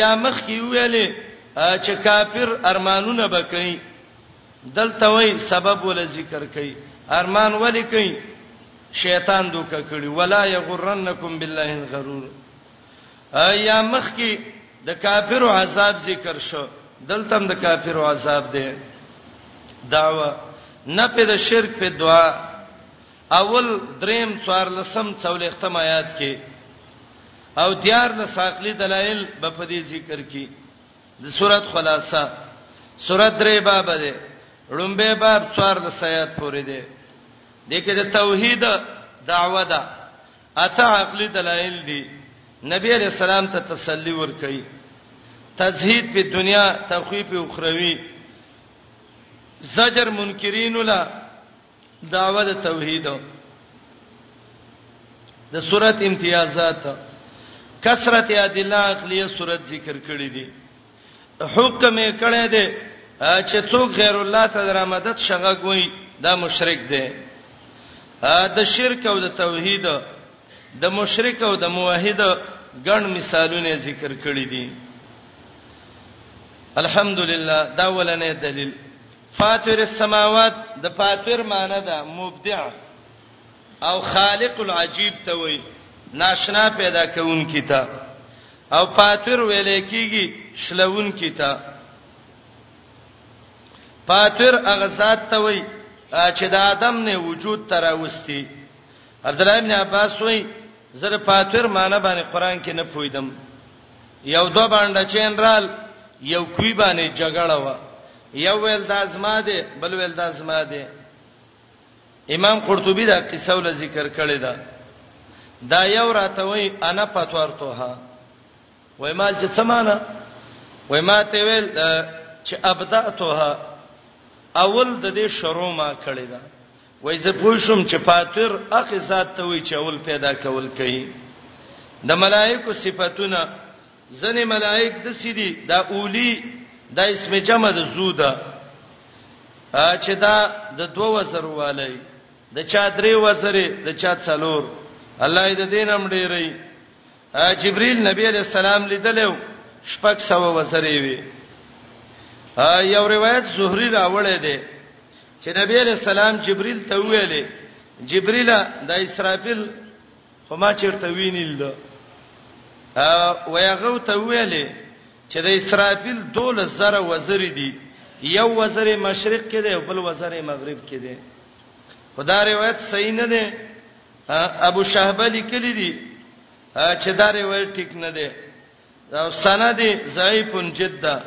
یا مخ کې ویلې چې کافر ارمانونه بکې دلته وای سبب ول ذکر کړي ارمان ولې کړي شیطان دوکه کړي ولا یغرنکم بالله الغرور یا مخ کې د کافرو عذاب ذکر شو دلته د کافرو عذاب دی داوا نه په د شرک په دعا اول دریم څوارلسم څولېختم آیات کې او دیار له ساقلی دلایل به په دې ذکر کې د سورۃ خلاصہ سورۃ درې باب ده لومبه باب څوار د سیات پورې ده د کې د توحید دعوه ده اته عقلي دلایل دي نبی علیہ السلام ته تسلی ورکړي تزهید په دنیا تخویف اخروی زجر منکرین له دعوه د توحید د سورۃ امتیازات کثرت ادله عقلیه سورۃ ذکر کړی دی حکم یې کړی دی چې څوک غیر الله ته درامدت شغه کوي دا مشرک دی د شرک او د توحید د مشرک او د موحد ګڼ مثالونه ذکر کړی دي الحمدلله دا ولنې دلیل فاطر السماوات د فاطر معنی ده مبدع او خالق العجیب ته وای ناشنا پیدا کون کیتا او فاطر ویل کیږي شلون کیتا فاطر هغه ذات ته وای چې د ادم نه وجود تراوستي عبد الله ابن عباس وای زره فاطر معنی باندې قران کې نه پویدم یو دو باندې چینرال یو کوی باندې جګړه و یو ویل دا زما دی بل ویل دا زما دی امام قرطبي دا قصه ول ذکر کړی دا دا یو راته وای انا پتورتوها وای ما چې سمانه وای ما ته ویل چې ابداتوها اول د دې شروع ما کړی دا وای زه پوه شوم چې فاتر اخی ذات ته وای چې اول پیدا کول کوي د ملائکو صفاتونه ځنې ملائک د سیدی دا اولی دا اسم جمع د زوده چې دا د دوه وزر والي د چا درې وزرې د چا څلور الله دې دینم ډېری جبريل نبی عليه السلام لیدلو شپږ سو وزرې وي یو روایت زهري راوړی دی چې نبی عليه السلام جبريل ته ویلې جبريل د اسرافیل خو ما چیرته وینیل ده او هغه ته ویلې چې د اسرافیل دول زره وزر دي یو وزر مشرق کې دی او بل وزر مغرب کې دی خدا روایت صحیح نه دی ابو شهبه لیکلی دی چې دا روایت ټیک نه دی دا سند ضعیف جدا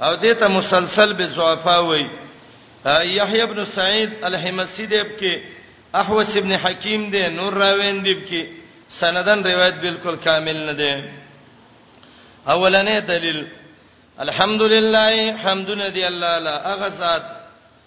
او دته مسلسل به ضعفا وای یحیی ابن سعید الحمسی دیب کې احوس ابن حکیم دی نور راوین دیب کې سندن روایت بالکل کامل نه دی اولنې دلیل الحمدلله حمدنا دی الله لا اغه ذات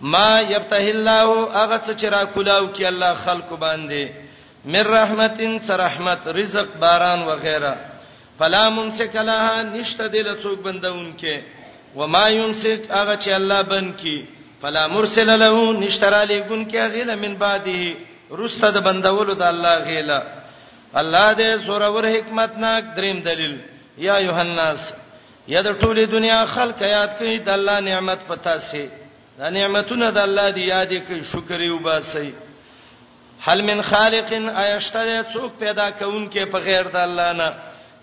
ما یبته الله هغه څه چې را کولاو کې الله خلق باندې من رحمتین سر رحمت رزق باران و غیره فلا ممسک لها نشته د لڅوک بندون کې و ما یمسک هغه چې الله بن کی فلا مرسل له نشتر علی ګن کې غیله من بعده رسته د بندولو د الله غیله الله دې سورور حکمت ناک دریم دلیل یا یوهناس یا د ټوله دنیا خلک یاد کړئ د الله نعمت پتا سي دا نعمتونه د الله دی یاد کړئ شکر یې وباسئ هل من خالق ایشتره څوک پیدا کونکي په غیر د الله نه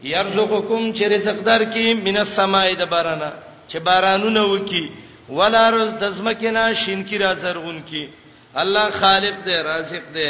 یرزقکم چې رزق درکې من السماء د بارانه چې بارانونه وکي ولا رز د زمکه نه شینکی را زرغون کی الله خالق دی رازق دی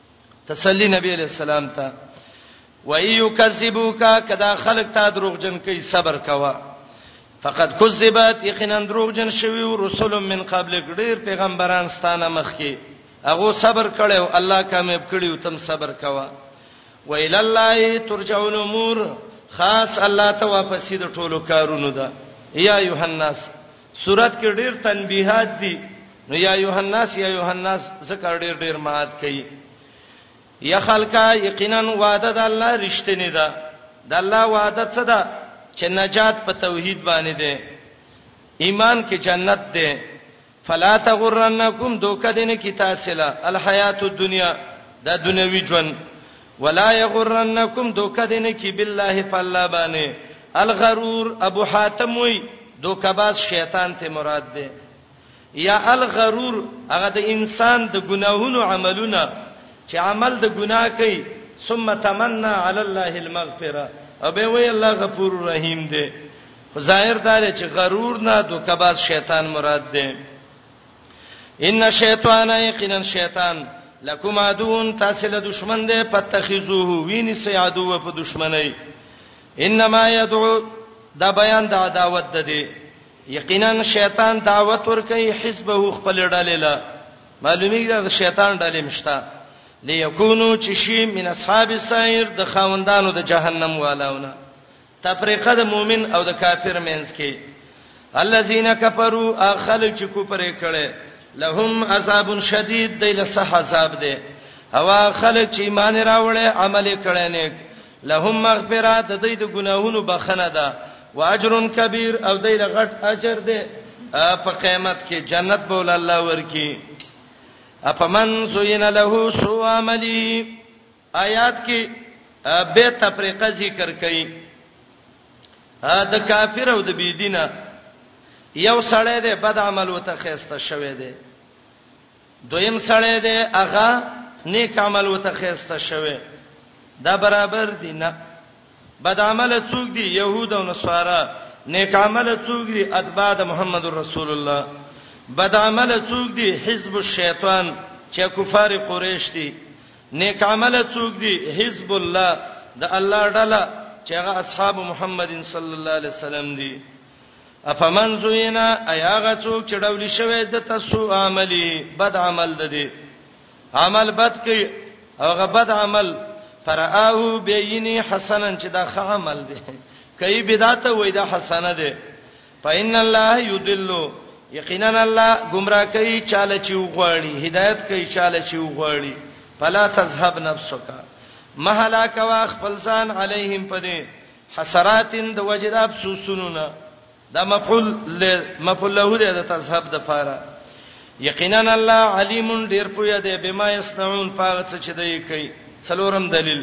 تسلی نبی علیہ السلام ته و ایو کذبوک کدا خلق تا دروغجن کوي صبر کوا فقد کذبت یقینا دروغجن شوی رسول من قبل ډیر پیغمبران ستانه مخکي هغه صبر کړو الله کامیاب کړیو تم صبر کوا و الی الله ترجع الامور خاص الله ته واپسې د ټولو کارونو ده یا یوهناس سورت کې ډېر تنبيهات دي نو یا ایه الناس یا ایه الناس ذکر ډېر ډېر مات کړي یا خلکا یقینا وعده د الله رښتینی ده د الله وعده څه ده چې نجات په توحید باندې ده ایمان کې جنت ده فلا تغرنکم دوکه دین کی تاسلا الحیات الدنیا دا دنیوي ژوند ولا یغرنکم دوکه دې نه کی بالله فالله باندې الغرور ابو حاتم وی دوکه باز شیطان ته مراد ده یا الغرور هغه د انسان د ګناهونو عملونه چې عمل د ګناه کوي ثم تمنا علی الله المغفره او به وی الله غفور رحیم دی ظاهر دا چې غرور نه دوکباز شیطان مراد دی ان شیطان یقینا شیطان لکم عدون تاسو له دشمن دی پتخذوه ویني سي عدو په دشمنی انما يدعو دا بیان د عداوت ده دی یقینا شیطان دعوت ور کوي حزبه خپل ډلې له معلومیږي دا شیطان ډلې مشتا ليكونوا چشي من اصحاب السعير د خاوندانو د جهنم والاونه تفرقه د مؤمن او د کافر مینس کې الذين كفروا اخل چې کو پرې کړي لهم عذاب شدید دی له صح عذاب دی هوا خلک چې ایمان راوړي عمل کړي نیک لهم مغفرہ د دې د ګناهونو بخنه ده واجر کبیر او دې له غټ اجر ده په قیامت کې جنت به ول الله ورکی افمن زوین له سو عملی آیات کې به تفریقه ذکر کړي د کافر او د بيدینه یو سړی دی بد عمل وته خيسته شوی دی دویم سړی دی هغه نیک عمل وته خيسته شوی دا برابر دي نه بد عمل څوک دي يهود او نصارا نیک عمل څوک دي اتباع د محمد رسول الله بد عمل څوک دي حزب الشیطان چې کفار قریش دي نیک عمل څوک دي حزب الله د الله ډله چې هغه اصحاب محمد صلی الله علیه وسلم دي افمن زوینا ایاغه څوک چې ډول شوی د تاسو عملی بد عمل ده دي عمل بد کوي هغه بد عمل فرآه بینی حسنا چې دا ښه عمل دی کوي بدعت وای دا حسنه ده فإن الله يضل یقینا الله گمراه کوي چاله چې وغواړي هدایت کوي چاله چې وغواړي فلا تذهب نفسك مهلا کوا خپل ځان علیهم پدې حسراتن د وجد افسوسونونه دا مفعول مفعول له دې د تذهب د پاره یقینا الله علیم ډیر پوی دی بما یصنعون پاغه څه چې دی کوي څلورم دلیل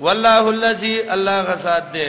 والله الذی الله غسات دی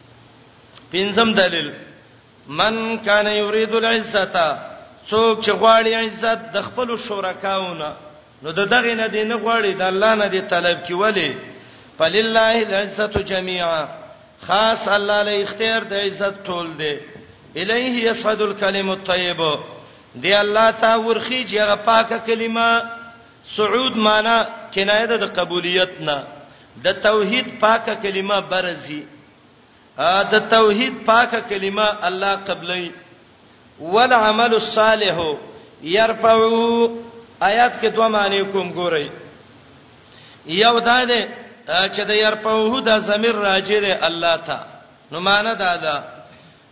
پنځم دلیل من کان یرید العزته څوک چې غواړي عزت د خپل شرکاونه نو د دغه نه دی نه غواړي د الله نه دی طلب کی ولی فلله العزت جميعا خاص الله له اختیار د عزت ټول دی الیه یصعد الکلم الطیب دی الله تا ورخی چې هغه پاکه کلمه سعود معنا کنایه د قبولیت نه د توحید پاکه کلمه برزي د توحید پاکه کلمه الله قبلې والعمل الصالح يرفعو آیات کې دوه معنی کوم ګورئ یو دا ده چې د يرفعو د ضمیر راجع دی الله ته نو معنی دا ده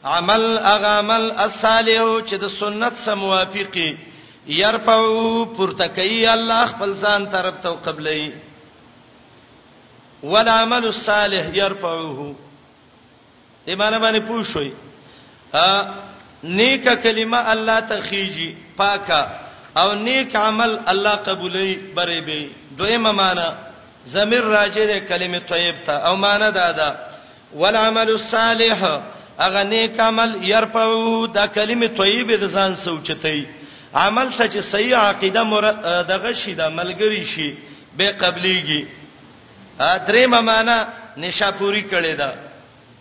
عمل هغه عمل الصالح چې د سنت سره موافقي يرفعو پورته کوي الله خپل ځان طرف ته قبلي والعمل الصالح يرفعه دې معنی باندې پوښوي نیک کلمه الله ته خيږي پاکه او نیک عمل الله قبولي بری به دویمه معنی زمير راجه ده کلمه طيب ته او معنی دا ده والعمل الصالح هغه نیک عمل يرفعو دا کلمه طیبه د ځان سوچتای عمل سچ صحیح عقیده مر دغه شی دا ملګری شی به قبليږي درېمه معنا نشاپوری کړي دا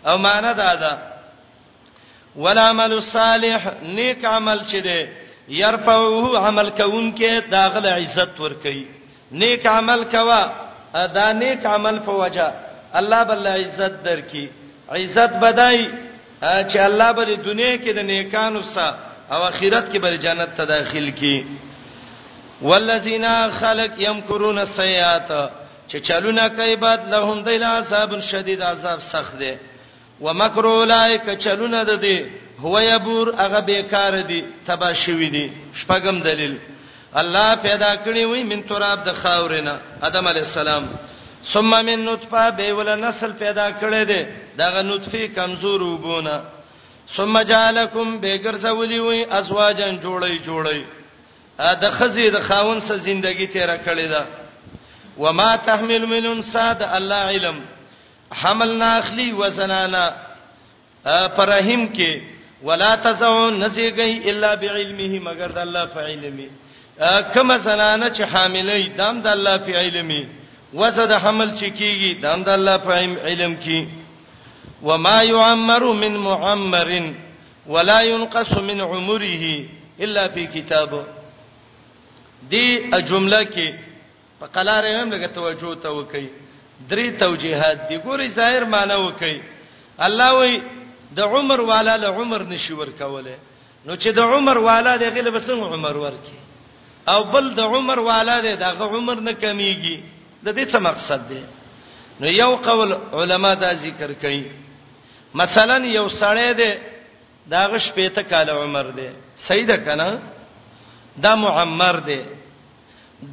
او معنا دا ده ولعمل الصالح نیک عمل چې ده يرفعه عمل کوونکې دا غل عزت ور کوي نیک عمل کوا دا نیک عمل په وجا الله بل عزت درکې عزت بدای چې الله به د دنیا کې د نیکانو سره او اخرت کې به جنت ته داخل کی والذین خلق یمکرون السیئات چې چلونه کوي بعد لهم دیل عذاب شدید عذاب سخت دی ومکر اولئک چلونه د دې هو یبور هغه بیکار دي تبا شوی دي شپږم دلیل الله پیدا کړی وي من تراب د خاورینه ادم علی السلام ثم من نطفه به ول نسل پیدا کړی دی دغه نطفه کمزور وبونه ثم جعلکم بغرزولی وی ازواجن جوړی جوړی د خزی د خاون سره زندگی تیر کړی دا وما تحمل من انسا د الله علم حمل نه اخلي وزنانا پرهم کې ولا تزعو نزيږي الا بعلمه مگر د الله په علمي کما زنانه چې حاملې دام د الله په علمي وزد حمل چې کیږي دام د الله په علم کې وما يعمر من معمر ولا ينقص من عمره الا في كتاب دي جمله کې په قلار هم لګه توجه ته وکي درې توجيهات دی ګوري ظاهر معنی وکي الله وي د عمر والا له عمر نشي ورکوله نو چې د عمر والا د غلب څنګه عمر ورکي او بل د عمر والا د دغه عمر نه کمیږي د دې څه مقصد دی نو یو قول علما دا ذکر کوي مثلا یو سړی دی دا غش پېته کال عمر دی صحیح ده کنه دا معمر دی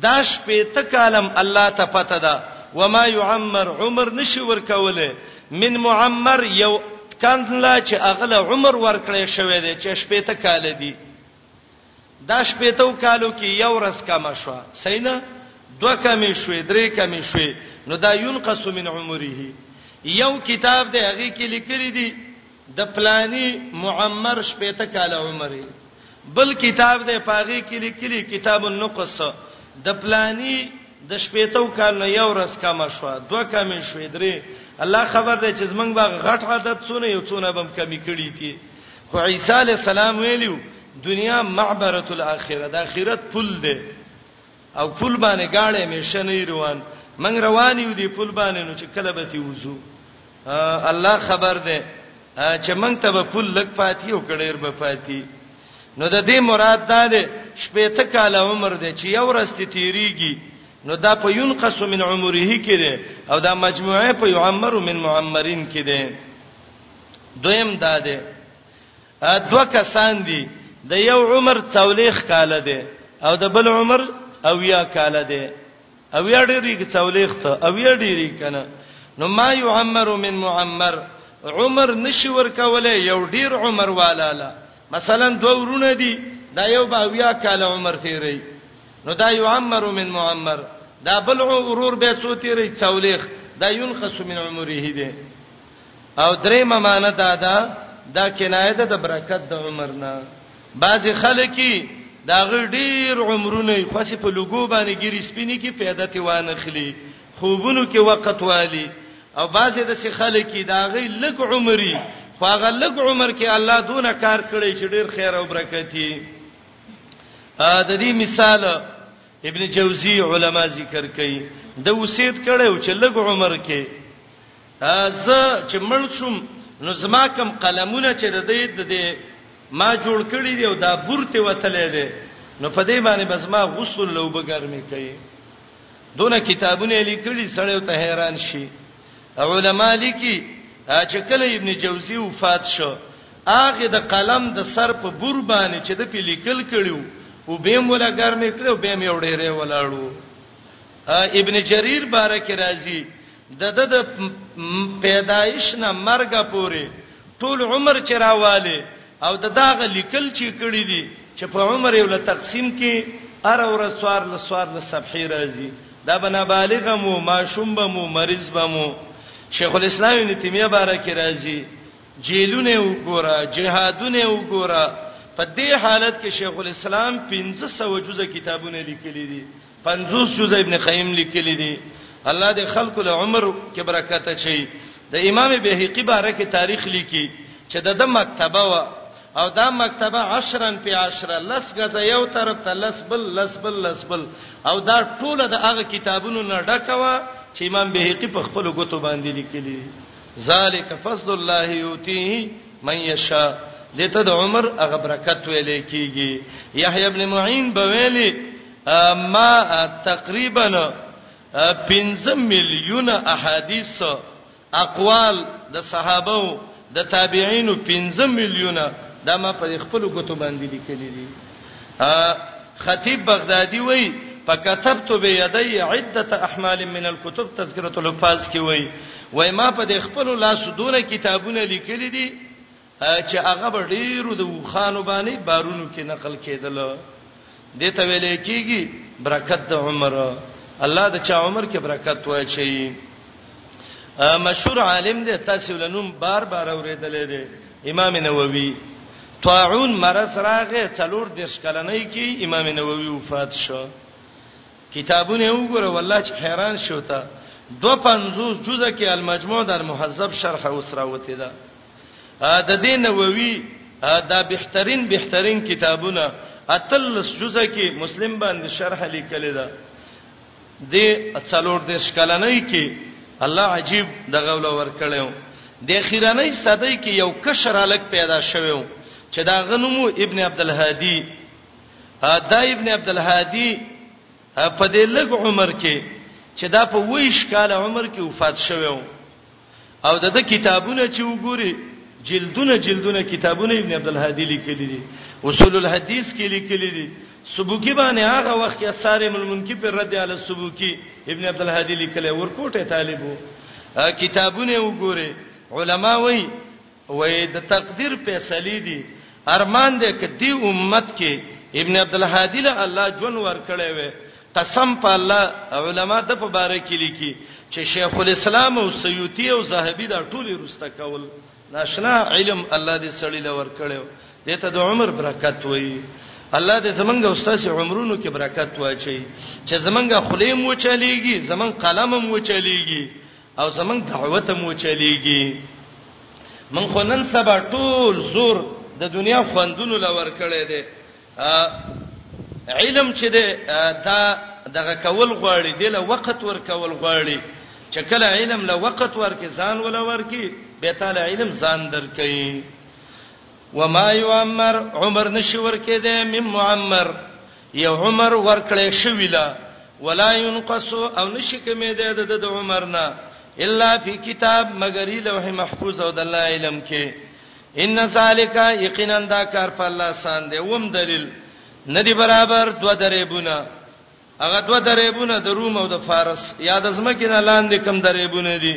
دا شپېته کالم الله ته پته ده وما يعمر عمر نشي ورکوله من معمر یو کند لا چې اغله عمر ورکړې شوې ده چې شپېته کال دي دا شپېتو کالو کې یو ورځ کم شو سینا دوه کم شوې درې کم شوې نو دا ينقص من عمره یو کتاب دی هغه کې لیکلي دي د پلانی معمر شپېته کال عمر بل کتاب دی پاغي کې لیکلي کتاب النقص د پلانی د شپېتو کال نه یو ورځ کم شو دوه کم شوې درې الله خبر دی چې زمنګ باغ غټ عادت څونه یو څونه بم کمی کړی دي خو عیسی علی السلام ویلو دنیا معبره الاخره د اخرت پل دی او پل باندې گاړې همیشه نه روان من روان یو دی پل باندې نو چې کله به تی وزو الله خبر ده چې من ته به پل لګ پاتې او کډیر به پاتې نو د دې مراد دا ده شپې ته کال عمر ده چې یو ورځ تی تیریږي نو دا په یون قسم من عمره کې ده او دا مجموعه په یعمر من معمرین کې ده دویم دا ده دوه کسان دي د یو عمر څولېخ کاله دی او د بل عمر او یا کاله دی او یا ډېری کې څولېخ ته او یا ډېری کنه نو ما یعمر من معمر عمر نشي ورکولې یو ډېر عمر والاله مثلا دوه ورونه دي دا یو به او یا کاله عمر تیری نو دا یعمر من معمر دا بل ورور به څو تیری څولېخ دا ينقص من عمره دی او درې ممانه دا دا دا کنایه ده د برکت د عمر نه بعض خلک دا غړ ډیر عمرونه خو سي په لګو باندې ګری سپینی کې پیدا تی وانه خلی خوبونو کې وخت والی او بعض د سي خلک دا غي لګ عمرې خو هغه لګ عمر کې الله دونه کار کړی چې ډیر خیر او برکت دی ا د دې مثال ابن جوزی علما ذکر کوي د وسید کړي او چې لګ عمر کې زه چې مړ شوم نو زما کم قلمونه چې د دې د دې ما جوړ کړی دی او دا بورته وتلې دی نو په دې باندې بس ما غسل لو بګرمې کوي دونه کتابونه لیکلي سړی ته حیران شي علماء لیکي چې کله ابن جوزی وفات شو هغه د قلم د سر په بور باندې چې د پی لیکل کړیو او به مولا ګرمې کړو به مې وړې ولاړو ابن جرير بارک رازي دده د پیدایش نه مرګ پورې ټول عمر چې راواله او د داغه لیکل چې کړی دي چې په عمر یو له تقسیم کې ار اور سوار له سوار له صفحې راځي دا بنا بالغ مو ماشوم به مو مریض به مو شیخ الاسلام ابن تیمیه بارک راځي جیلونه وګوره جهادونه وګوره په دې حالت کې شیخ الاسلام 1500 جزء کتابونه لیکلي دي 50 جزء ابن قیم لیکلی دی الله دې خلق له عمر کې برکت اچي د امام بهقي باره کې تاریخ لیکي چې د د مکتبه و او دا مکتبه عشرن په عشره لس غزه یو طرف ته لس بل لس بل لس بل او دا ټوله د هغه کتابونو نه ډکوا چې امام بهقي په خپل غوتو باندې لیکلي ذالک فضل الله یوتیه من یشا دته د عمر هغه برکت ویلې کیږي یحیی ابن معین بویلی ما تقریبا 15 میلیون احادیث اقوال د صحابه او د تابعین 15 میلیون دا ما په خپل غوتو باندې لیکلي دي خطیب بغدادي وای فكتبت بيدي عده احمال من الكتب تذکرۃ الحفاظ کې وای وای ما په خپل لاس دونه کتابونه لیکلي دي چې هغه به ډېرو د اوښانو باندې بارونو کې نقل کېدل دې ته ویل کېږي برکت د عمر الله د چا عمر کې برکت واچي مشهور عالم دی تاسو لنوم بار بار اورېدلې دی امام نووي طاعون مرض راغې څلور د شکلنۍ کې امام نووي وفات شو کتابونه وګوره والله چې حیران شوته 250 جزء کې المجموع در مهذب شرح اوس راوته ده د دې نووي دا بهترین بهترین کتابونه اتلس جزء کې مسلم باندې شرح لیکل ده د څلور د شکلنۍ کې الله عجیب دغه ول ور کړو د خیرانې صدې کې یو کشر الک پیدا شوو چې دا غنمو ابن عبد الهادي دا ابن عبد الهادي په دې لږ عمر کې چې دا په ویش کال عمر کې وفات شوو او د کتابونه چې وګوري جلدونه جلدونه کتابونه ابن عبد الهادي لیکلي دي اصول الحديث کې لیکلي دي سبوکی باندې هغه وخت کې سارې ملمنکی پر رد علی سبوکی ابن عبد الهادی لیکل ورکوټه طالبو کتابونه وګوره علما وای وای د تقدیر فیصله دي ارمان دې ک دی امت کې ابن عبد الهادی له الله جون ور کړې وې قسم په الله علما د په باره کې لیکي چې شیخ الاسلام او سیوطی او زاهبی دا ټول رسته کول ناشنا علم الله دې سړی لور کړو دې ته د عمر برکت وایي الله دې زمونږ استاد عمرونو کې برکت واچي چې زمونږ خلیم وچلېږي زمونږ قلم هم وچلېږي او زمنګ دعوت مو چلیږي من خو نن سبا ټول زور د دنیا خوندونو لور کړي دي علم چې ده دا دغه کول غواړي د له وخت ور کول غواړي چې کله علم له وخت ورکې ځان ولا ورکې به تعالی علم ځان درکې وما يعمر عمر نشور کې ده مم معمر یو عمر ورکړی شوی له ولا ينقص او نشي کمیده د د عمر نه الا فی کتاب مگر لوح محفوظ او د الله علم کې ان ذالک یقینا دا کار په الله سان دی وم دلیل ندی برابر دو درېبونه هغه دو درېبونه د روم او د فارس یا د زمکه نه لاندې کم درېبونه دي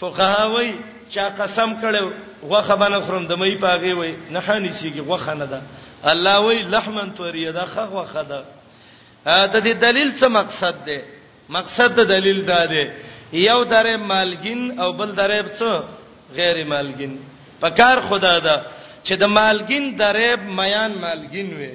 فقها وای چا قسم کړو غوخه باندې خورم د مې پاغي وای نه حانی سیږي غوخه نه ده الله وای لحمن توریه ده خه غوخه ده د دې دلیل څه مقصد ده مقصد د دلیل دا ده یو درې مالګین او بل درې څه غیر مالګین پکار خدا ده چې د مالګین درې میان مالګین وي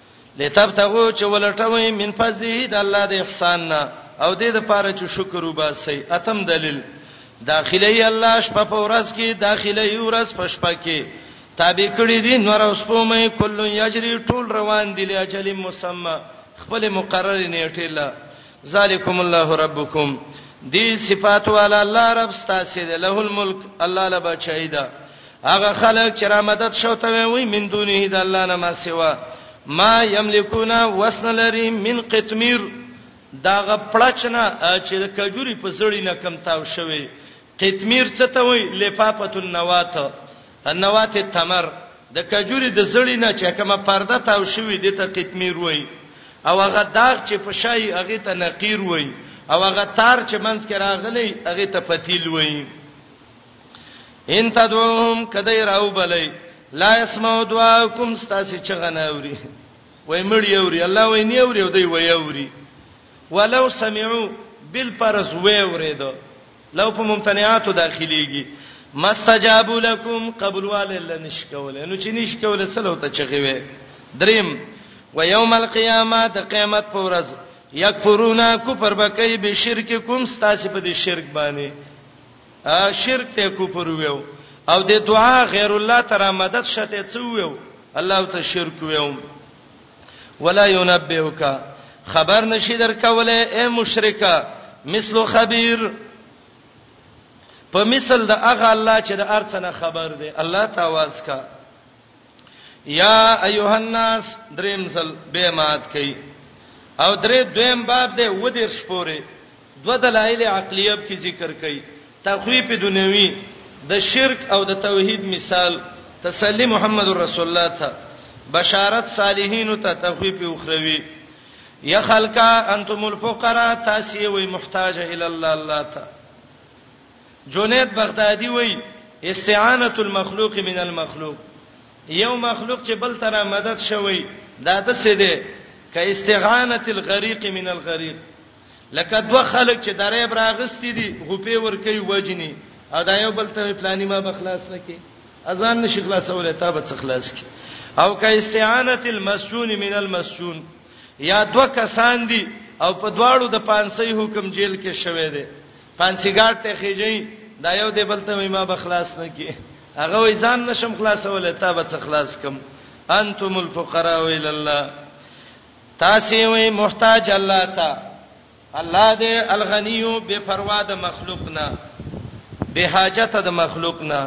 لتبتغو چې ولټوي من فضله د الله د احسان نه او دې د پاره چې شکر وباسي اتم دلیل داخلي الله شپه په ورځ کې داخلي ورځ په شپه کې تابع کړی دي نور اوس په مې کله یجري ټول روان دي لاجل مسمى خپل مقرر نیټه لا ذالکم الله ربکم دی صفات والا الله رب ستاسو دی له الملک الله لا بچی دا هغه خلک چې را مدد شو ته وي من دونه د الله نه ما سوا ما یملکونا وسن لري من قطمیر دا غپړچنه چې د کجوري په زړی نه کم تاو شوی قطمیر څه ته وای لفافه النوات النوات التمر د کجوري د زړی نه چې کومه پرده تاو شوی د ته قطمیر وای او هغه داغ چې په شای هغه ته نقیر وای او هغه تار چې منځ کې راغلی هغه ته فتیل وای ان تدوم کدی راو بلای لا اسمعوا دعاءکم استاسی چغنه اوري وای مړی اوري الله وای نه اوري او دی وای اوري ولو سمعوا بالفرز وای اوریدو لو په ممتنعاتو داخليږي مستجاب لكم قبل ولل نشکول نو چې نشکول سلو ته چغي وي دریم و یوم القیامه د قیامت پر ورځ یکفرونا کفر بکای به شرک کوم ستاسو په دې شرک باندې ا شرک ته کفر ویو او د دعا غیر الله تر مدد شته څو ویو الله ته شرک ویو ولا ينبئك خبر نشي درکوله اے مشرکا مثل خبير په مثل د هغه الله چې د ارڅنه خبر دی الله تواز کا یا ایها الناس دریم زل به مات کئ او درې دویم باب دی و دې شپوري دوه دلایل عقلیه پکې ذکر کوي، تخویف دنیوي، د شرک او د توحید مثال، تسلی محمد رسول الله ته، بشارت صالحینو ته، تخویف اخروي، یا خلکه انتم الفقراء تاسې یې وئ محتاج الی الله الله ته. جنید بغدادي وایي، استعانة المخلوق من المخلوق، یو مخلوق چې بل ته را مدد شوی دا داسې دی، کاستعانة الغریق من الغریق، لکه دوه خلک چې درې براغستی دي غوپې ور کوي وجني او دا یو بل ته پلاني ما به خلاص نه کی اذان نشي خلاصول ته به خلاص کی او کا استعانه المسجون من المسجون یا دوه کسان دي او په دواړو د پانسي حکم جیل کې شوه دی پانسي ګارد ته خېږي دا یو دی بل ته ما به خلاص نه کی هغه وې ځان نشم خلاصول ته به خلاص کم انتم الفقراء الى الله تاسې وې محتاج الله ته الله دې الغنیو بے پروا د مخلوق نه بے حاجت د مخلوق نه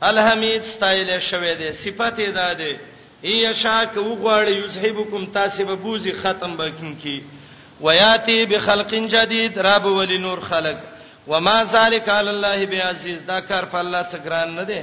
الحمید ستایل شوی دی صفته ده دی ای شاک وغواړي یذهبکم تاسو به بوزي ختم بکم کی ویاتی بخلق جدید رب ولی نور خلق وما ذالک علی الله بعزیز دا کار په الله څخه ګران نه دی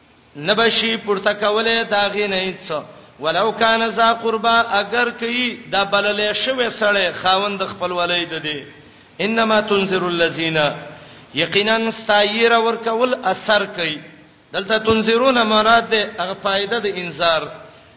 نبشی پورته کوله دا غي نه هیڅ ولو کان ذا قربا اگر کی دا بللې شوی سړی خاوند خپل ولې د دې انما تنذر الذين یقینا استایر ور کول اثر کوي دلته تنذرون مراد ده هغه فائدہ د انذار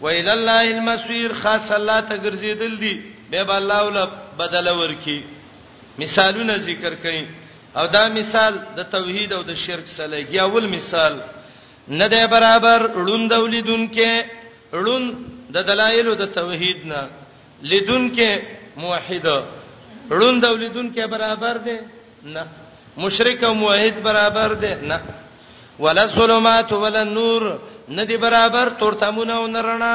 وإلی الله المصیر خاص الله ته ګرځیدل دي به به الله ول بدل ورکی مثالونه ذکر کړي او دا مثال د توحید او د شرک سره یا ول مثال نه دی برابر ړوند ولیدونکې ړوند د دلایل د توحید نه لیدونکې موحد ړوند ولیدونکې برابر دی نه مشرک او موحد برابر دی نه ولا الظلمات ولا النور ندی برابر تورتمونه او نرنا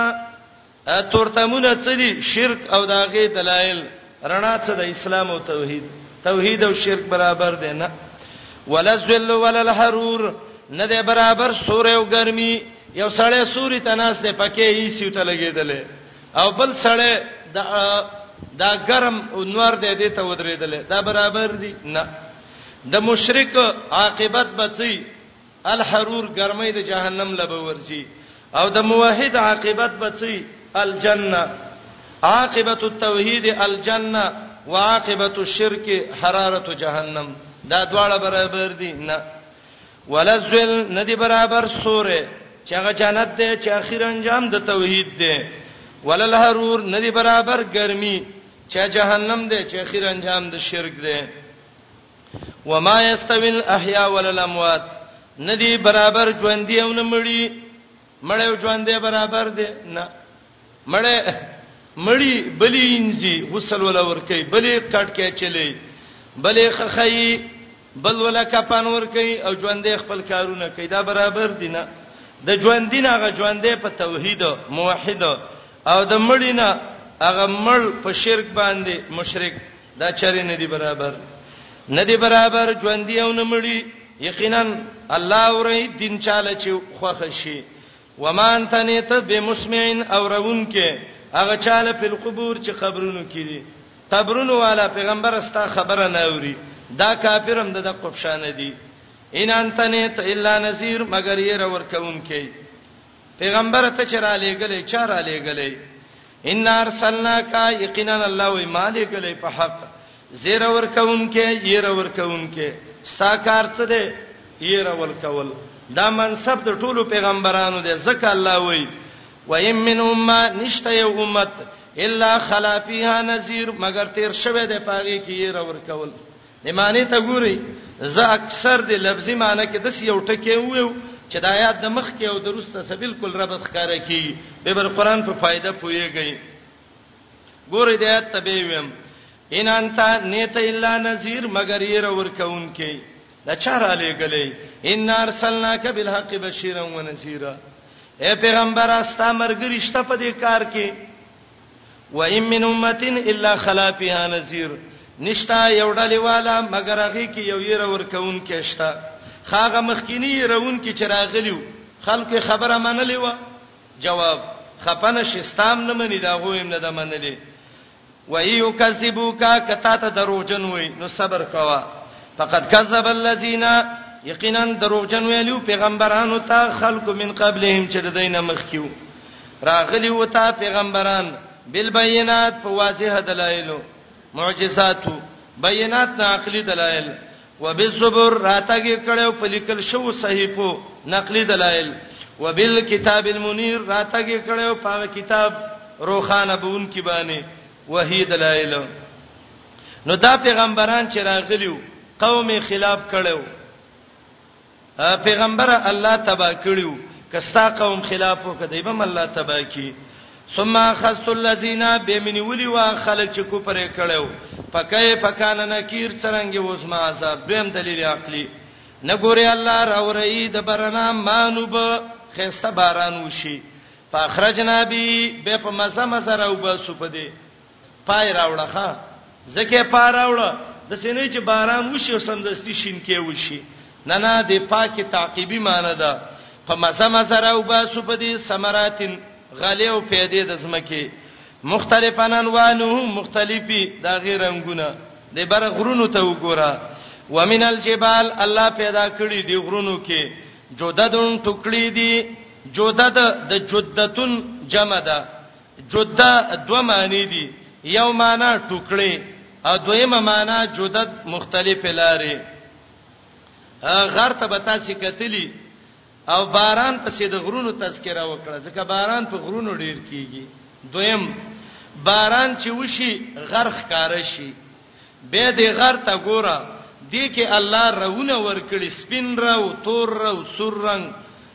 تورتمونه څه دي شرک او داغه دلایل رڼا څه د اسلام او توحید توحید او شرک برابر دي نه ولا الذل ولا الحرور ندی برابر سور او ګرمي یو سړی سوري تناس ته پکې یې سیوته لګیدلې او بل سړی د دا ګرم انوار دې دې ته ودرېدلې دا برابر دي نه د مشرک عاقبت به څی الحرور ګرمۍ د جهنم لبه ورزي او د موحد عاقبت به څی الجنه عاقبت التوحید الجنه وعاقبت الشرک حرارت جهنم دا دواړه برابر دي نه ولذل ندی برابر سوره چې هغه جنت دی چې اخیر انجام د توحید دی ولل حرور ندی برابر ګرمي چه جهنم دی چه اخیر انجام د شرک دی وما یستوی الاحیاء وللاموات ندی برابر ژوند دی او نه مړی مړ او ژوند دی برابر دی نه مړ مړی بلی انځي غسل ولا ور کوي بلی کټ کې چلی بلی خخی بل ولا کپان ور کوي او ژوند دی خپل کارونه کوي دا برابر دی نه د ژوند دی نه غ ژوند دی په توحید موحد او د مړینا هغه مړ په شرک باندې مشرک دا چری نه دی برابر نه دی برابر ژوند دی او نه مړی یقینا الله اوري دین چاله چې خوښ شي ومان تنیت بمسمعين او رون کې هغه چاله په قبور چې قبرونو کې دي قبرونو والا پیغمبر استا خبره نه اوري دا کافرم د قفشان دي ان انت نیت الا نذیر مگر یې رور کون کې پیغمبر ته چر علیګلې چار علیګلې ان ارسلناک یقینا الله وی مالګلې په حق زیر ور کونکې یې ور کونکې ستا کار څه دی یې ور کول دا منصب د ټولو پیغمبرانو دی ځکه الله وی و ان من امه نشته یو امت الا خلا فیها نذیر مگر تیر شوه د پاغي کې یې ور کول د معنی ته ګوري زه اکثر د لفظي معنی کې د یو ټکی ویو چې د آیات د مخ کې او د روسته سره بالکل ربط ښکاره کی به بر قران په فائدہ پويږي ګورې د آیات تبې ویم ان انت نیت الا نذیر مگر یې رور کون کې دا چار علی غلې ان ارسلناک بالحق بشیرا و نذیرا اے پیغمبر استا مرګ رښتا په دې کار کې و ان من امتين الا خلا فيها نذير نشتا یو ډلې والا مگر هغه کې یو یې رور کون کې شتا خاغه مخکینی رون کې چراغلیو خلق خبره منلې و جواب خپنه شستام نه منی دا غویم نه د منلې و ایو کذبوک کتا ته دروغجن وای نو صبر کوا فقد کذب الذين یقینا دروغجن ویلو پیغمبرانو ته خلق من قبلهم چې د دینه مخکیو راغلی و تا پیغمبران بالبينات په واضح دلایلو معجزاتو بینات نه عقلي دلایل وبالزبر راتګي کړو په لیکل شو صحیفو نقلي دلایل وبالکتاب المنیر راتګي کړو په کتاب روخانه بون کې باندې وحی دلایل نو دا پیغمبران چې راغلیو قوم خلاف کړو پیغمبره الله تبا کړیو کستا قوم خلاف وکړي بم الله تبا کی ثم اخذت الذين بمنولي واخلق چې کو پرې کړو پکې پکانه نکیر څنګه وسما عذاب دویم دلیل عقلی نګوري الله راوري د برنا مانوب خيسته باران وشي فاخرجنا بي به په مزه مزه راو باسو پدې پای راوړه ښا زکه پای راوړه د سینې چې باران وشي او سمدستي شین کې وشي نه نه د پاکي تعقیبی معنی ده په مزه مزه راو باسو په دې ثمراتن غلې او پیدې د زمکه مختلفن انوانه مختلفي دا غیر رنگونه د بر غرونو ته وګوره ومن الجبال الله پیدا کړی دی غرونو کې جوددون ټکړی دی جودد د جودتون جمع ده جده دوه معنی دي یو معنی ټوکړي او دویمه معنی جدد مختلف لارې غر ته به تاسو کتلی او باران پسې د غرونو تذکره وکړه ځکه باران په غرونو ډیر کیږي دویم باران چې وشي غر ښکار شي به دې غر ته ګوره دې کې الله رونه ورکړي سپین راو تور راو سور رنگ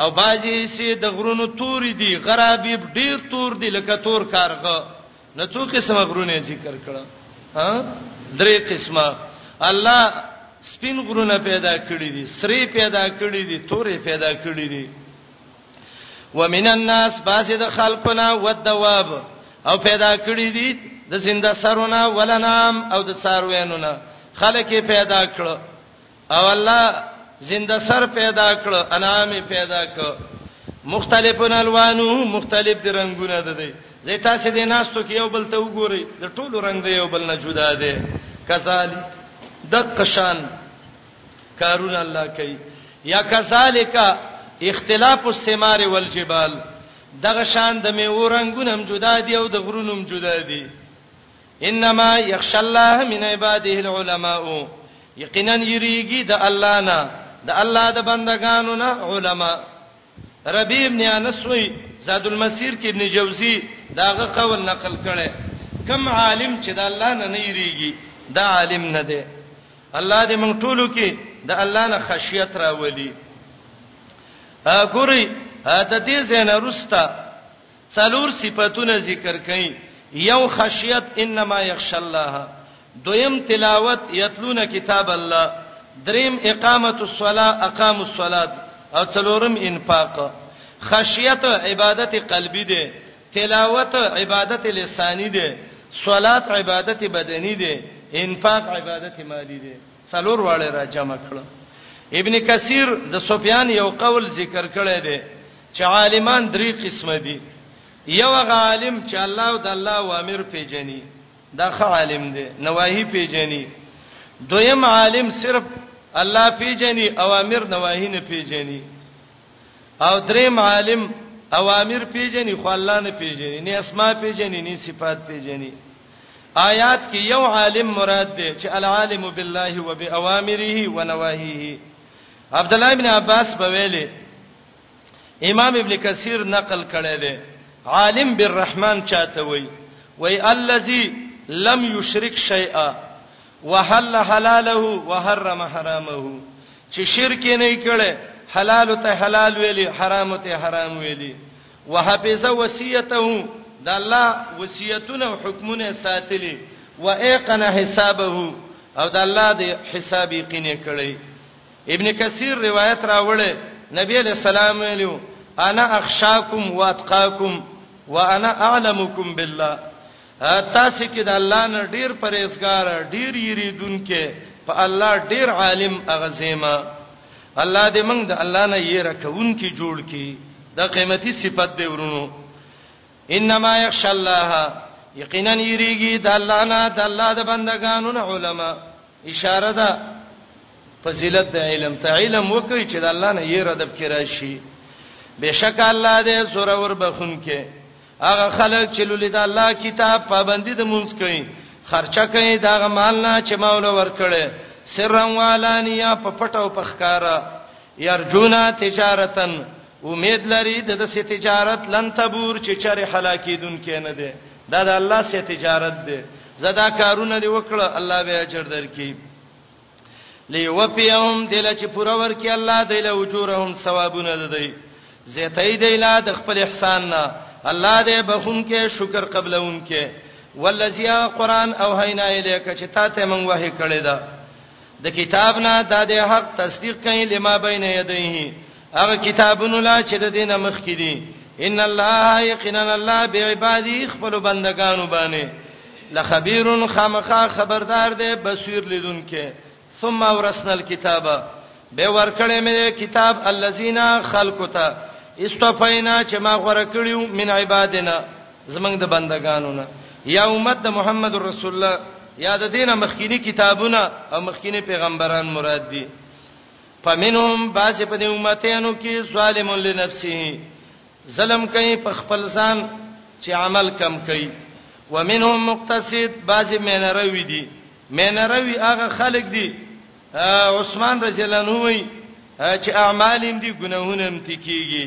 او بعضی سي د غرونو توري دي غرابيب ډیر تور دي لکه تور کارغه نه څو قسمه غرونه ذکر کړه ها درې قسمه الله سپین غرونه پیدا کړی دي سری پیدا کړی دي تورې پیدا کړی دي ومن الناس بعض د خلقنا والدواب او پیدا کړی دي د زنده سرونه ولنام او د ساروینونه خلک پیدا کړو او الله زنده سر پیدا کړ انعام پیدا کړ مختلفن الوانو مختلف دي رنگونه ده دي زي تاسو دې ناستو کې یو بل ته وګورئ د ټولو رنگ دی یو بل نه جدا دی کذالک د قشان کارون الله کوي یا کذالک اختلاف الثمار والجبال دغه شان د میو رنگونه هم جدا دي او د غرونو هم جدا دي انما یخش الله من عباده العلماء یقینا یریږي د الله نه د الله د بندگانو نه علما ربی ابن انس وی زاد المسیر کې ابن جوزی داغه قول نقل کړي کم عالم چې د الله نه نه یریږي دا عالم نه دی الله دې موږ ټولو کې د الله نه خشیت راولي ګوري د دې زنه رستا څلور صفتونه ذکر کړي یو خشیت انما یخش الله دویم تلاوت یتلون کتاب الله دریم اقامت الصلاه اقام الصلاه او څلورم انفاق خشیت عبادت قلبی ده تلاوت عبادت لسانی ده صلات عبادت بدنی ده انفاق عبادت مالی ده څلور واړه را جمع کړو ابن کثیر د سفیان یو قول ذکر کړی دی چې عالمان درې قسمه دي، یو هغه عالم چې الله او د الله اوامر پیژني، دا ښه عالم دی، نواهي پیژني. دویم عالم صرف الله پیژني، اوامر نواهي نه پیژني. او دریم عالم اوامر پیژني خو الله نه پیژني، نه اسماء پیژني، نه صفات پیژني. آیات کې یو عالم مراد دی چې العالم بالله وباوامره ونواهیه. عبد الله ابن عباس په ویلي امام ابن کثیر نقل کړی دی عالم بالرحمن چاته وای وای الذی لم یشرک شیئا وحل حلاله وحرم حرامه چې شرک نه کړي حلال ته حلال ویلي حرام ته حرام ویلي وحفظ وصیته د الله وصیتونه او حکمونه ساتلي وايقن حسابه او د الله د حساب یقین کړي ابن کثیر روایت راوړی نبی علیہ السلام ویلو انا اخشاکم واتقاکم وانا اعلمکم بالله تاسو کې د الله نه ډیر پرهیزګار ډیر یریدونکې په الله ډیر عالم اغزیما الله دې موږ د الله نه یې رکون کې جوړ کی د قیمتي صفت دی ورونو انما یخشى الله یقینا یریږي د الله نه د الله د بندگانو نه علما اشاره ده فضیلت د علم ته علم وکي چې د الله نه یې ردب کې راشي بشک الله دې سره ور بخون کې هغه خلک چې لولې د الله کتاب پابندي د مونږ کوي خرچه کوي دا مال نه چې مولا ور کړي سرن والانیا په پټو په ښکارا یرجونا تجارتن امید لري د دې تجارت لن تبور چې چر هلاکیدون کې نه ده دا د الله سي تجارت ده زدا کارونه دی وکړه الله به اجر درکې لیوفیهم دل چې پوره ورکې الله دل اجورهم ثوابونه ده دی زیتای دی لا د خپل احسان نه الله دې بخون کې شکر قبلون کې ولذیا قران او حینا الیک چې تا ته مونږ وه کړی دا د کتاب نه دا د حق تصدیق کوي لما بین یدیه هغه کتابونو لا چې د دینه مخ کې دي ان الله یقینا الله بعبادی خپل بندگانو باندې لخبیر خامخا خبردار دی بصیر لیدونکې ثم ورسنا الكتاب به ورکړې مې کتاب الذین خلقتا استفینا چې ما غره کړیو من عبادنا زمنګ د بندگانو نه یا امت د محمد رسول الله یا د دینه مخکینی کتابونه او مخکینی پیغمبران مراد دي فمنهم باز په دې امتانو کې ظالم لنفسه ظلم کوي په خپل ځان چې عمل کم کوي ومنهم مقتصد باز مینروي دي مینروي هغه خلک دي عثمان رضی الله عنه وي چې اعمال هم دي ګناهونه هم تکیږي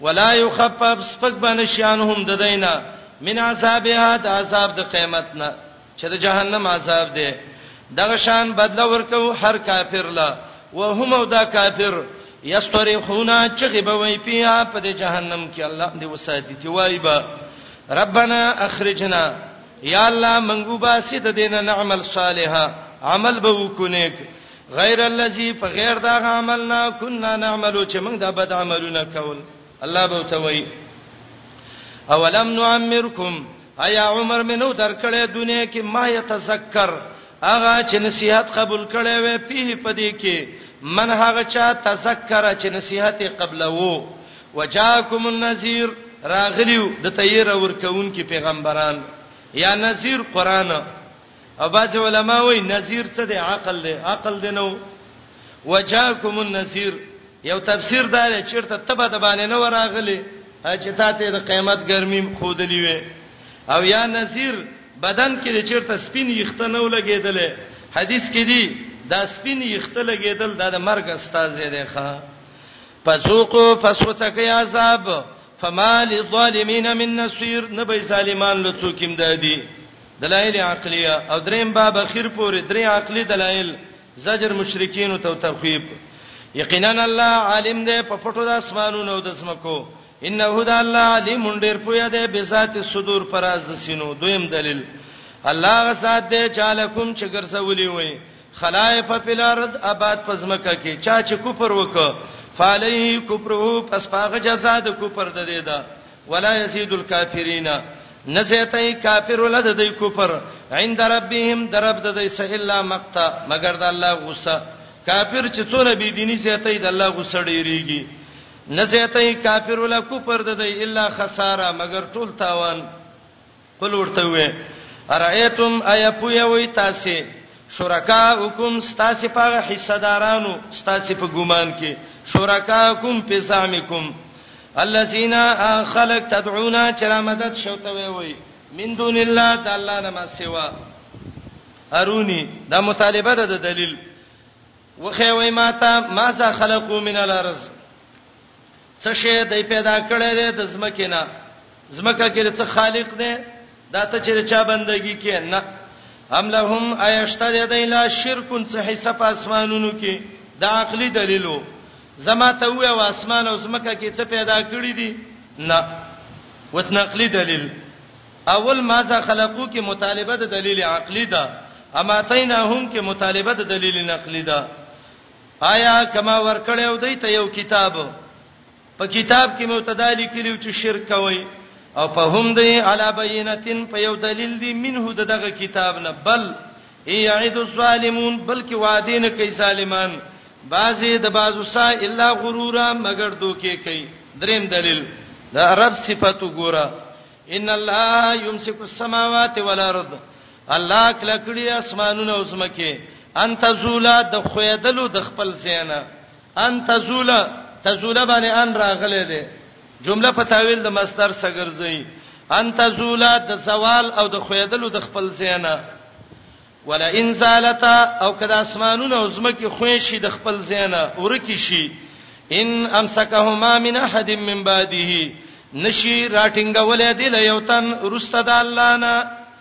ولا یخفف سپک بنه شان هم د دینا من عذابها د عذاب د قیامت نه چې د جهنم عذاب دی دغه شان بدل ورکو هر کافر لا وهم او دا کافر یستریخونا چې غبوي پیا په جهنم کې الله دې وساتي چې وای با ربنا اخرجنا یا الله منغوبا سید دینه نعمل صالحا عمل به وکونیک غیر الذی په غیر دا عمل نه کنا نعملو چې موږ د بد عملونه کول الله به توي اولم نعمرکم ایا عمر مې نو درکړې دنیا کې ما یتذکر هغه چې نصيحت قبول کړي وي په پدې کې من هغه چا تذکر چې نصيحت قبل وو وجاکم النذیر راغلیو د تیر ورکون کې پیغمبران یا نذیر قران او باج علماء وای نذیر څه دی عقل دی عقل دی نو وجاکم النذیر یو تفسیر دار چیرته تبه د باندې نه وراغلی چې تا ته د قیامت ګرمي خودلی وي او یا نذیر بدن کې چیرته سپین یخته نه ولګیدل حدیث کې دی دا سپین یخته لګیدل دا د مرګ استاد دی ښا فسوقو فسوتک عذاب فما للظالمین من نصير نبي ظالمان لڅوکیم دادی دلایل عقلیه او دریم باب اخیر پورې درې عقلی دلایل زجر مشرکین او تخویب یقینا الله عالم دی په پټو د اسمانونو او د سمکو انه د الله علیم ډیر پوی دی به ذات صدور پراز د سینو دویم دلیل الله غسات دی چاله کوم چې ګرځولې وي خلائف فی الارض آباد پزمکه کې چا چې کفر وکړ فعلی کفره پس پاغه جزاء د کفر د دې ده ولا یزيد الکافرین نه زیاتای کافر ول د دوی کفر عند ربهم درب د دوی سه الا مقتا مگر د الله غصه کافر چې څونه بی دینی زیاتای د الله غصه ډیریږي نه زیاتای کافر ول کفر د دوی الا خساره مگر ټول تاوان قل ورته وې ارایتم ایا پویوي تاسو شرکاءکم تاسو په حصہ دارانو تاسو په ګومان کې شرکاءکم په زعمکم الذين خلق تدعون چر مدد شوته وي وي من دون الله تعالی نه ما سوا ارونی دا مطالبه ده د دلیل وخی وای ماته ما ذا خلقو من الارض څه شی دی پیدا کړی دی د زمکه نه زمکه کې څه خالق دی دا ته چې چا بندگی کې نه هم لهم ایشته دی لا شرکون څه حساب اسمانونو کې دا عقلی دلیلو زما ته وې او اسمان او زمکه کې څه پیدا کړی دی نه وتنقلی دلیل اول ماذا خلقو کې مطالبه د دلیل عقلی ده اما تینهم کې مطالبه د دلیل نقلی ده آیا کما ورکړې او دای ته یو کتاب په کتاب کې مبتدا لیکلو چې شرک کوي او په هم دی علا بینتین په یو دلیل دی منه دغه کتاب نه بل یعید الظالمون بلکې وعده نه کوي ظالمان بعضی د بعضو سا الا غرورا مگر دوکې کوي دریم دلیل دا رب صفاتو ګوره ان الله یمسک السماوات والارض الله کلکړی اسمانونه او زمکه انت زولا د خویدلو د خپل زینا انت زولا تزولا باندې ان راغله ده جمله په تاویل د مصدر سګرځي انت زولا د زوال او د خویدلو د خپل زینا ولا ان زالتا او کدا اسمانونه او زمکه خوې شي د خپل زینا ورکی شي ان امسکهما من احد من بعده نشي راټینګولې دی له یو تن رسد الله نه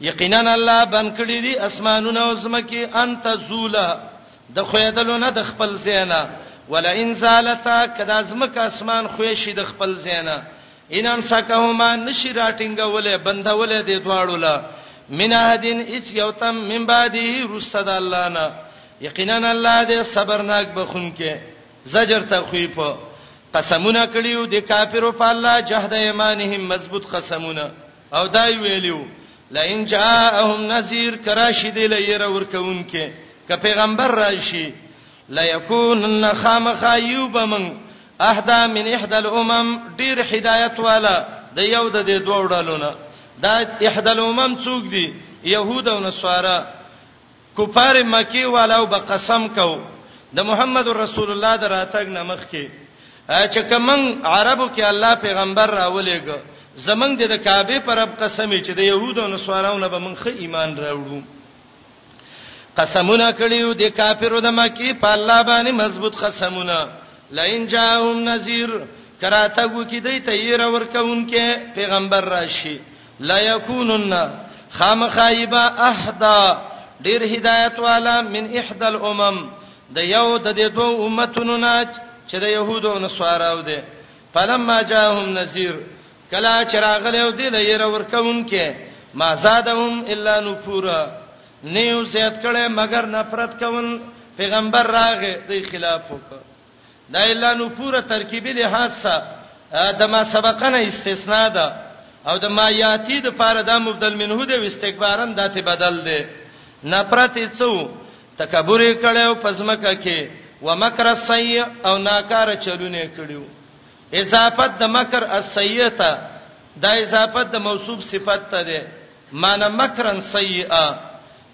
یقینا الله بن کړی دي اسمانونه او زمکه انت زولا د خویدلونه د خپل زینا ولا ان زالتا کدا زمکه اسمان خوې شي د خپل زینا انم سکهما نشی راټینګولې بندولې د دواړو لا من احدن اچ یوتم من بعده رستد الله نه یقینا الله دې صبرناک بخون کې زجر تخویف قسمونه کړیو د کافرو په الله جهد ایمانهم مضبوط قسمونه او دای ویلو لئن جاءهم نذير کراشد لیر ورکونکې ک پیغمبر راشي ليكونن خامخ ايوب من اهدا من احدى الامم ډیر هدایت والا د یو د دې دوه ډلونه دا احدى الامم څوک دي يهود او نصارا کفار مکه والو به قسم کو د محمد رسول الله د راتګ نمخ کې چې کومن عربو کې الله پیغمبر راولېګ زمنګ د کعبه پر رب قسم چې د يهودو نو سوارونه به منخه ایمان راوړو قسمونه کړیو د کافرو د مکی په الله باندې مضبوط قسمونه لئن جاءهم نذير کراته وو کې دی تیر ورکون کې پیغمبر راشي لا یکونن خامخایبا احدا ډیر هدایت والا من احد الامم د یو د دې دوه امتونو نه چې د يهودو او نصاراو دي فلما جاءهم نذير کلا چراغله او دې له ير ورکوونکې ما زادهم الا نفورا نیو زیات کړي مگر نفرت کول پیغمبر راغې د خلاف وکړه دا الا نو پوره ترکیبی لحاظ سره د ما سبقنه استثناء ده او د ما یاتی د پاره د مبدل منه د استکبارن دته بدل ده نفرت څو تکبر کړو پزمکه کې ومکر السیء او ناکار چلونه کړو اضافت د مکر السیء ته دا اضافت د موصوف صفت ته ده معنی مکرن سیئه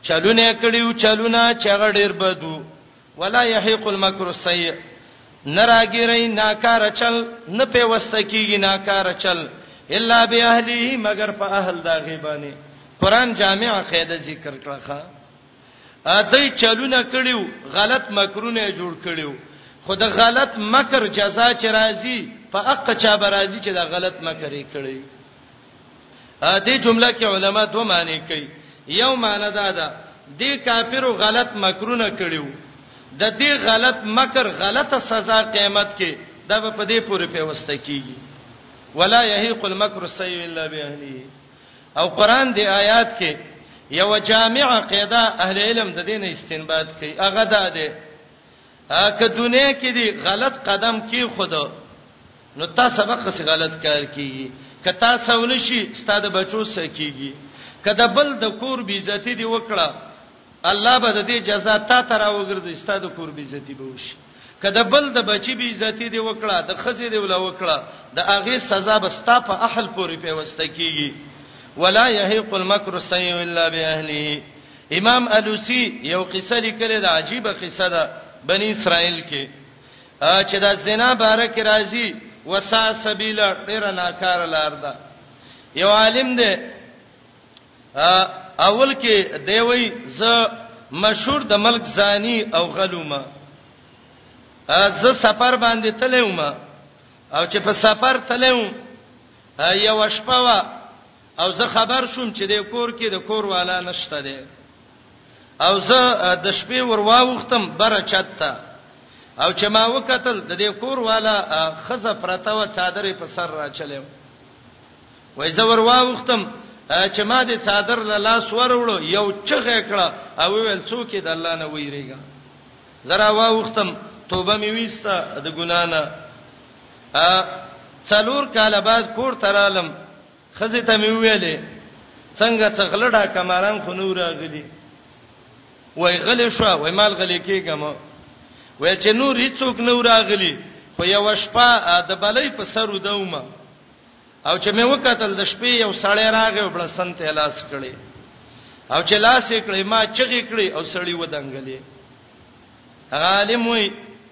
چلونه کړیو چلونه چغه ډیر بدو ولا يحيق المكر السيء نراګری ناکار چل نه پیوسته کیږي ناکار چل الا باهله مگر په اهل دا غیبانی قران جامع قاعده ذکر کړه ا دې چلونه کړیو غلط مکرونه جوړ کړیو خو د غلط مکر جزا چې راځي په اق چا برازي چې د غلط مکر یې کړی دې جمله کې علما دوه معنی کوي یو معنی دا ده د کافرو غلط مکرونه کړیو د دې غلط مکر غلطه سزا قیامت کې دا په دې پورې پیوسته کیږي ولا یحیق المکر السیء الا باهله او قران دی آیات کې یو جامع قاعده اهل علم د دین استنباط کوي هغه دا ده که دنیا کې دی غلط قدم کې خود نو تا سبق څه غلط کار کیږي که تا سونه شي ستاد بچو سکیږي کله بل د کور بی عزتی دی وکړه الله به د دې جزا تا تر وګرځي ستاد کور بی عزتی به وشي کله بل د بچی بی عزتی دی وکړه د خزې دی ولا وکړه د هغه سزا به ستا په اهل پورې پیوسته کیږي ولا یحیق المکر السیء الا باهله امام الوسی یو قصه لیکلې ده عجیب قصه ده بنی اسرائیل کې چې دا زنا باره کې راځي وسا سبیل ډیر ناکار لار ده یو عالم دی اول کې دی وای ز مشهور د ملک زانی او غلومه ز سفر باندې تلوم او چې په سفر تلوم یو شپه وا او زه خبر شوم چې د کور کې د کور والا نشته دی او زه د شپې ور واوختم بره چاته او چې ما وکتل د دې کور والا خزه پرته و چادرې په سر را چلم وای زه ور واوختم چې ما دې چادر له لاس وروړو یو چغه کړه او ویل څوک د الله نه ویریږي زرا واوختم توبه می وستا د ګنا نه ا څلور کاله بعد کور ترالم خزه ته مې ویلې څنګه څغلډه کمران خو نور غلي وای غلې شو وای مال غلې کېګم وای چې نور هیڅوک نور غلي خو یو شپه د بلې په سر ودومه او چې مې وکتل د شپې یو سړی راغی او بلسن ته لاس کړی او چې لاس یې کړی ما چغې کړی او سړی ودانګلې عالم وي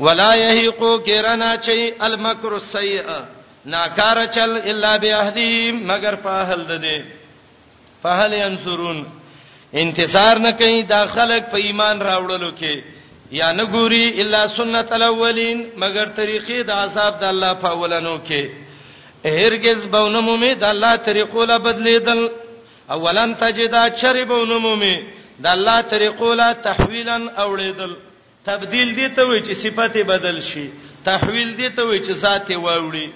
ولا یحیق کرنا چی المکر السیئ ناکار چل الا باهلی مگر په اهل ده دي فهل ينصرون انتظار نه کوي دا خلک په ایمان راوړلو کې یا نه ګوري الا سنت الاولین مگر طریقې د عذاب د الله په اولنو کې هرگز بونه مومي د الله طریقو لا بدلیدل اولن تجدا چربونه مومي د الله طریقو لا تحویلا اوړیدل تبديل دي ته وي چې صفت بدل شي تحويل دي ته وي چې ذات واوړي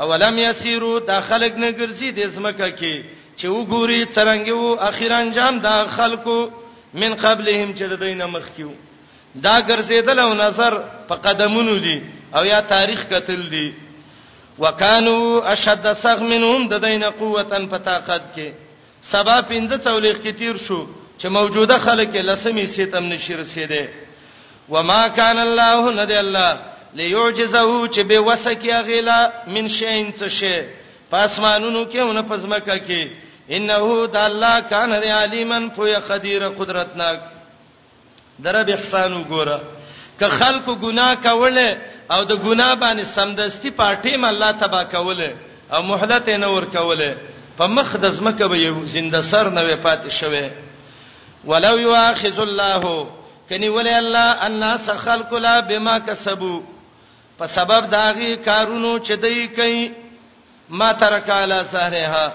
اولم يسيرو دا خلق نه ګرځي د زمکه کې چې وګوري څنګه وو اخیر انجام دا خلقو من قبلهم چې د دینه مخ کیو دا ګرځیدل او نظر په قدمونو دي او یا تاریخ قتل دي وکانو اشد سغ منهم د دینه قوتن په طاقت کې سبا پنځه څولېخت کې تیر شو چې موجوده خلک یې لسمې حصې ته هم نه شي رسېدی. وما کان الله نه دی الله لیعجزه چې بې وسه کړي هغې له من شیء څه شی په اسمانونو کې او نه په ځمکه کې، انه د الله کان دی علیما پوهه قدیر قدرتناک. د رب احسان وګوره که خلکو ګناه کوله او د ګناه باندې سمدستي پارټیم الله تبا کوله او مهلت نه ور کوله په مخ د زمکه به یو زنده سر نه وي پاتې شوی ولو یواخذ الله کني ولې الله الناس خلق لا بما کسبوا په سبب داغي کارونو چې دوی کوي ما ترک علی سهرها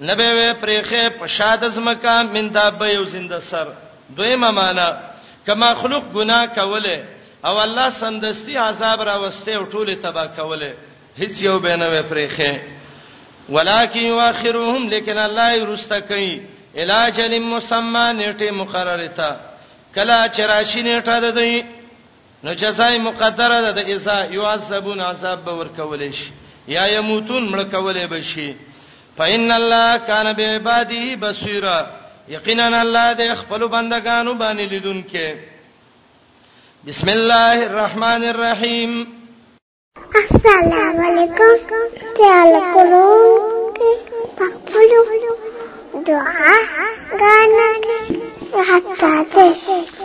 نبه وې پرېخه په شاد زمکا من دابه یو زنده سر دویمه معنا کما مخلوق ګناه کوله او الله سمدستي عذاب را وسته او ټوله تبا کوله هیڅ یو به نه وې پرېخه ولکه یواخرهم لیکن الله یې رسته کوي علاج لمسما نیټه مقرره تا کلا چراشی نیټه ده دی نو جزای مقدره ده د اذا یعذبون عذاب به ورکول شي یا یموتون مړ کول به شي فإن الله کان بعباده بصیرا یقینا الله د خپل بندگانو باندې لیدونکې بسم الله الرحمن الرحیم السلام علیکم تعال کولو پخپلو دعا غانا کې حتا ته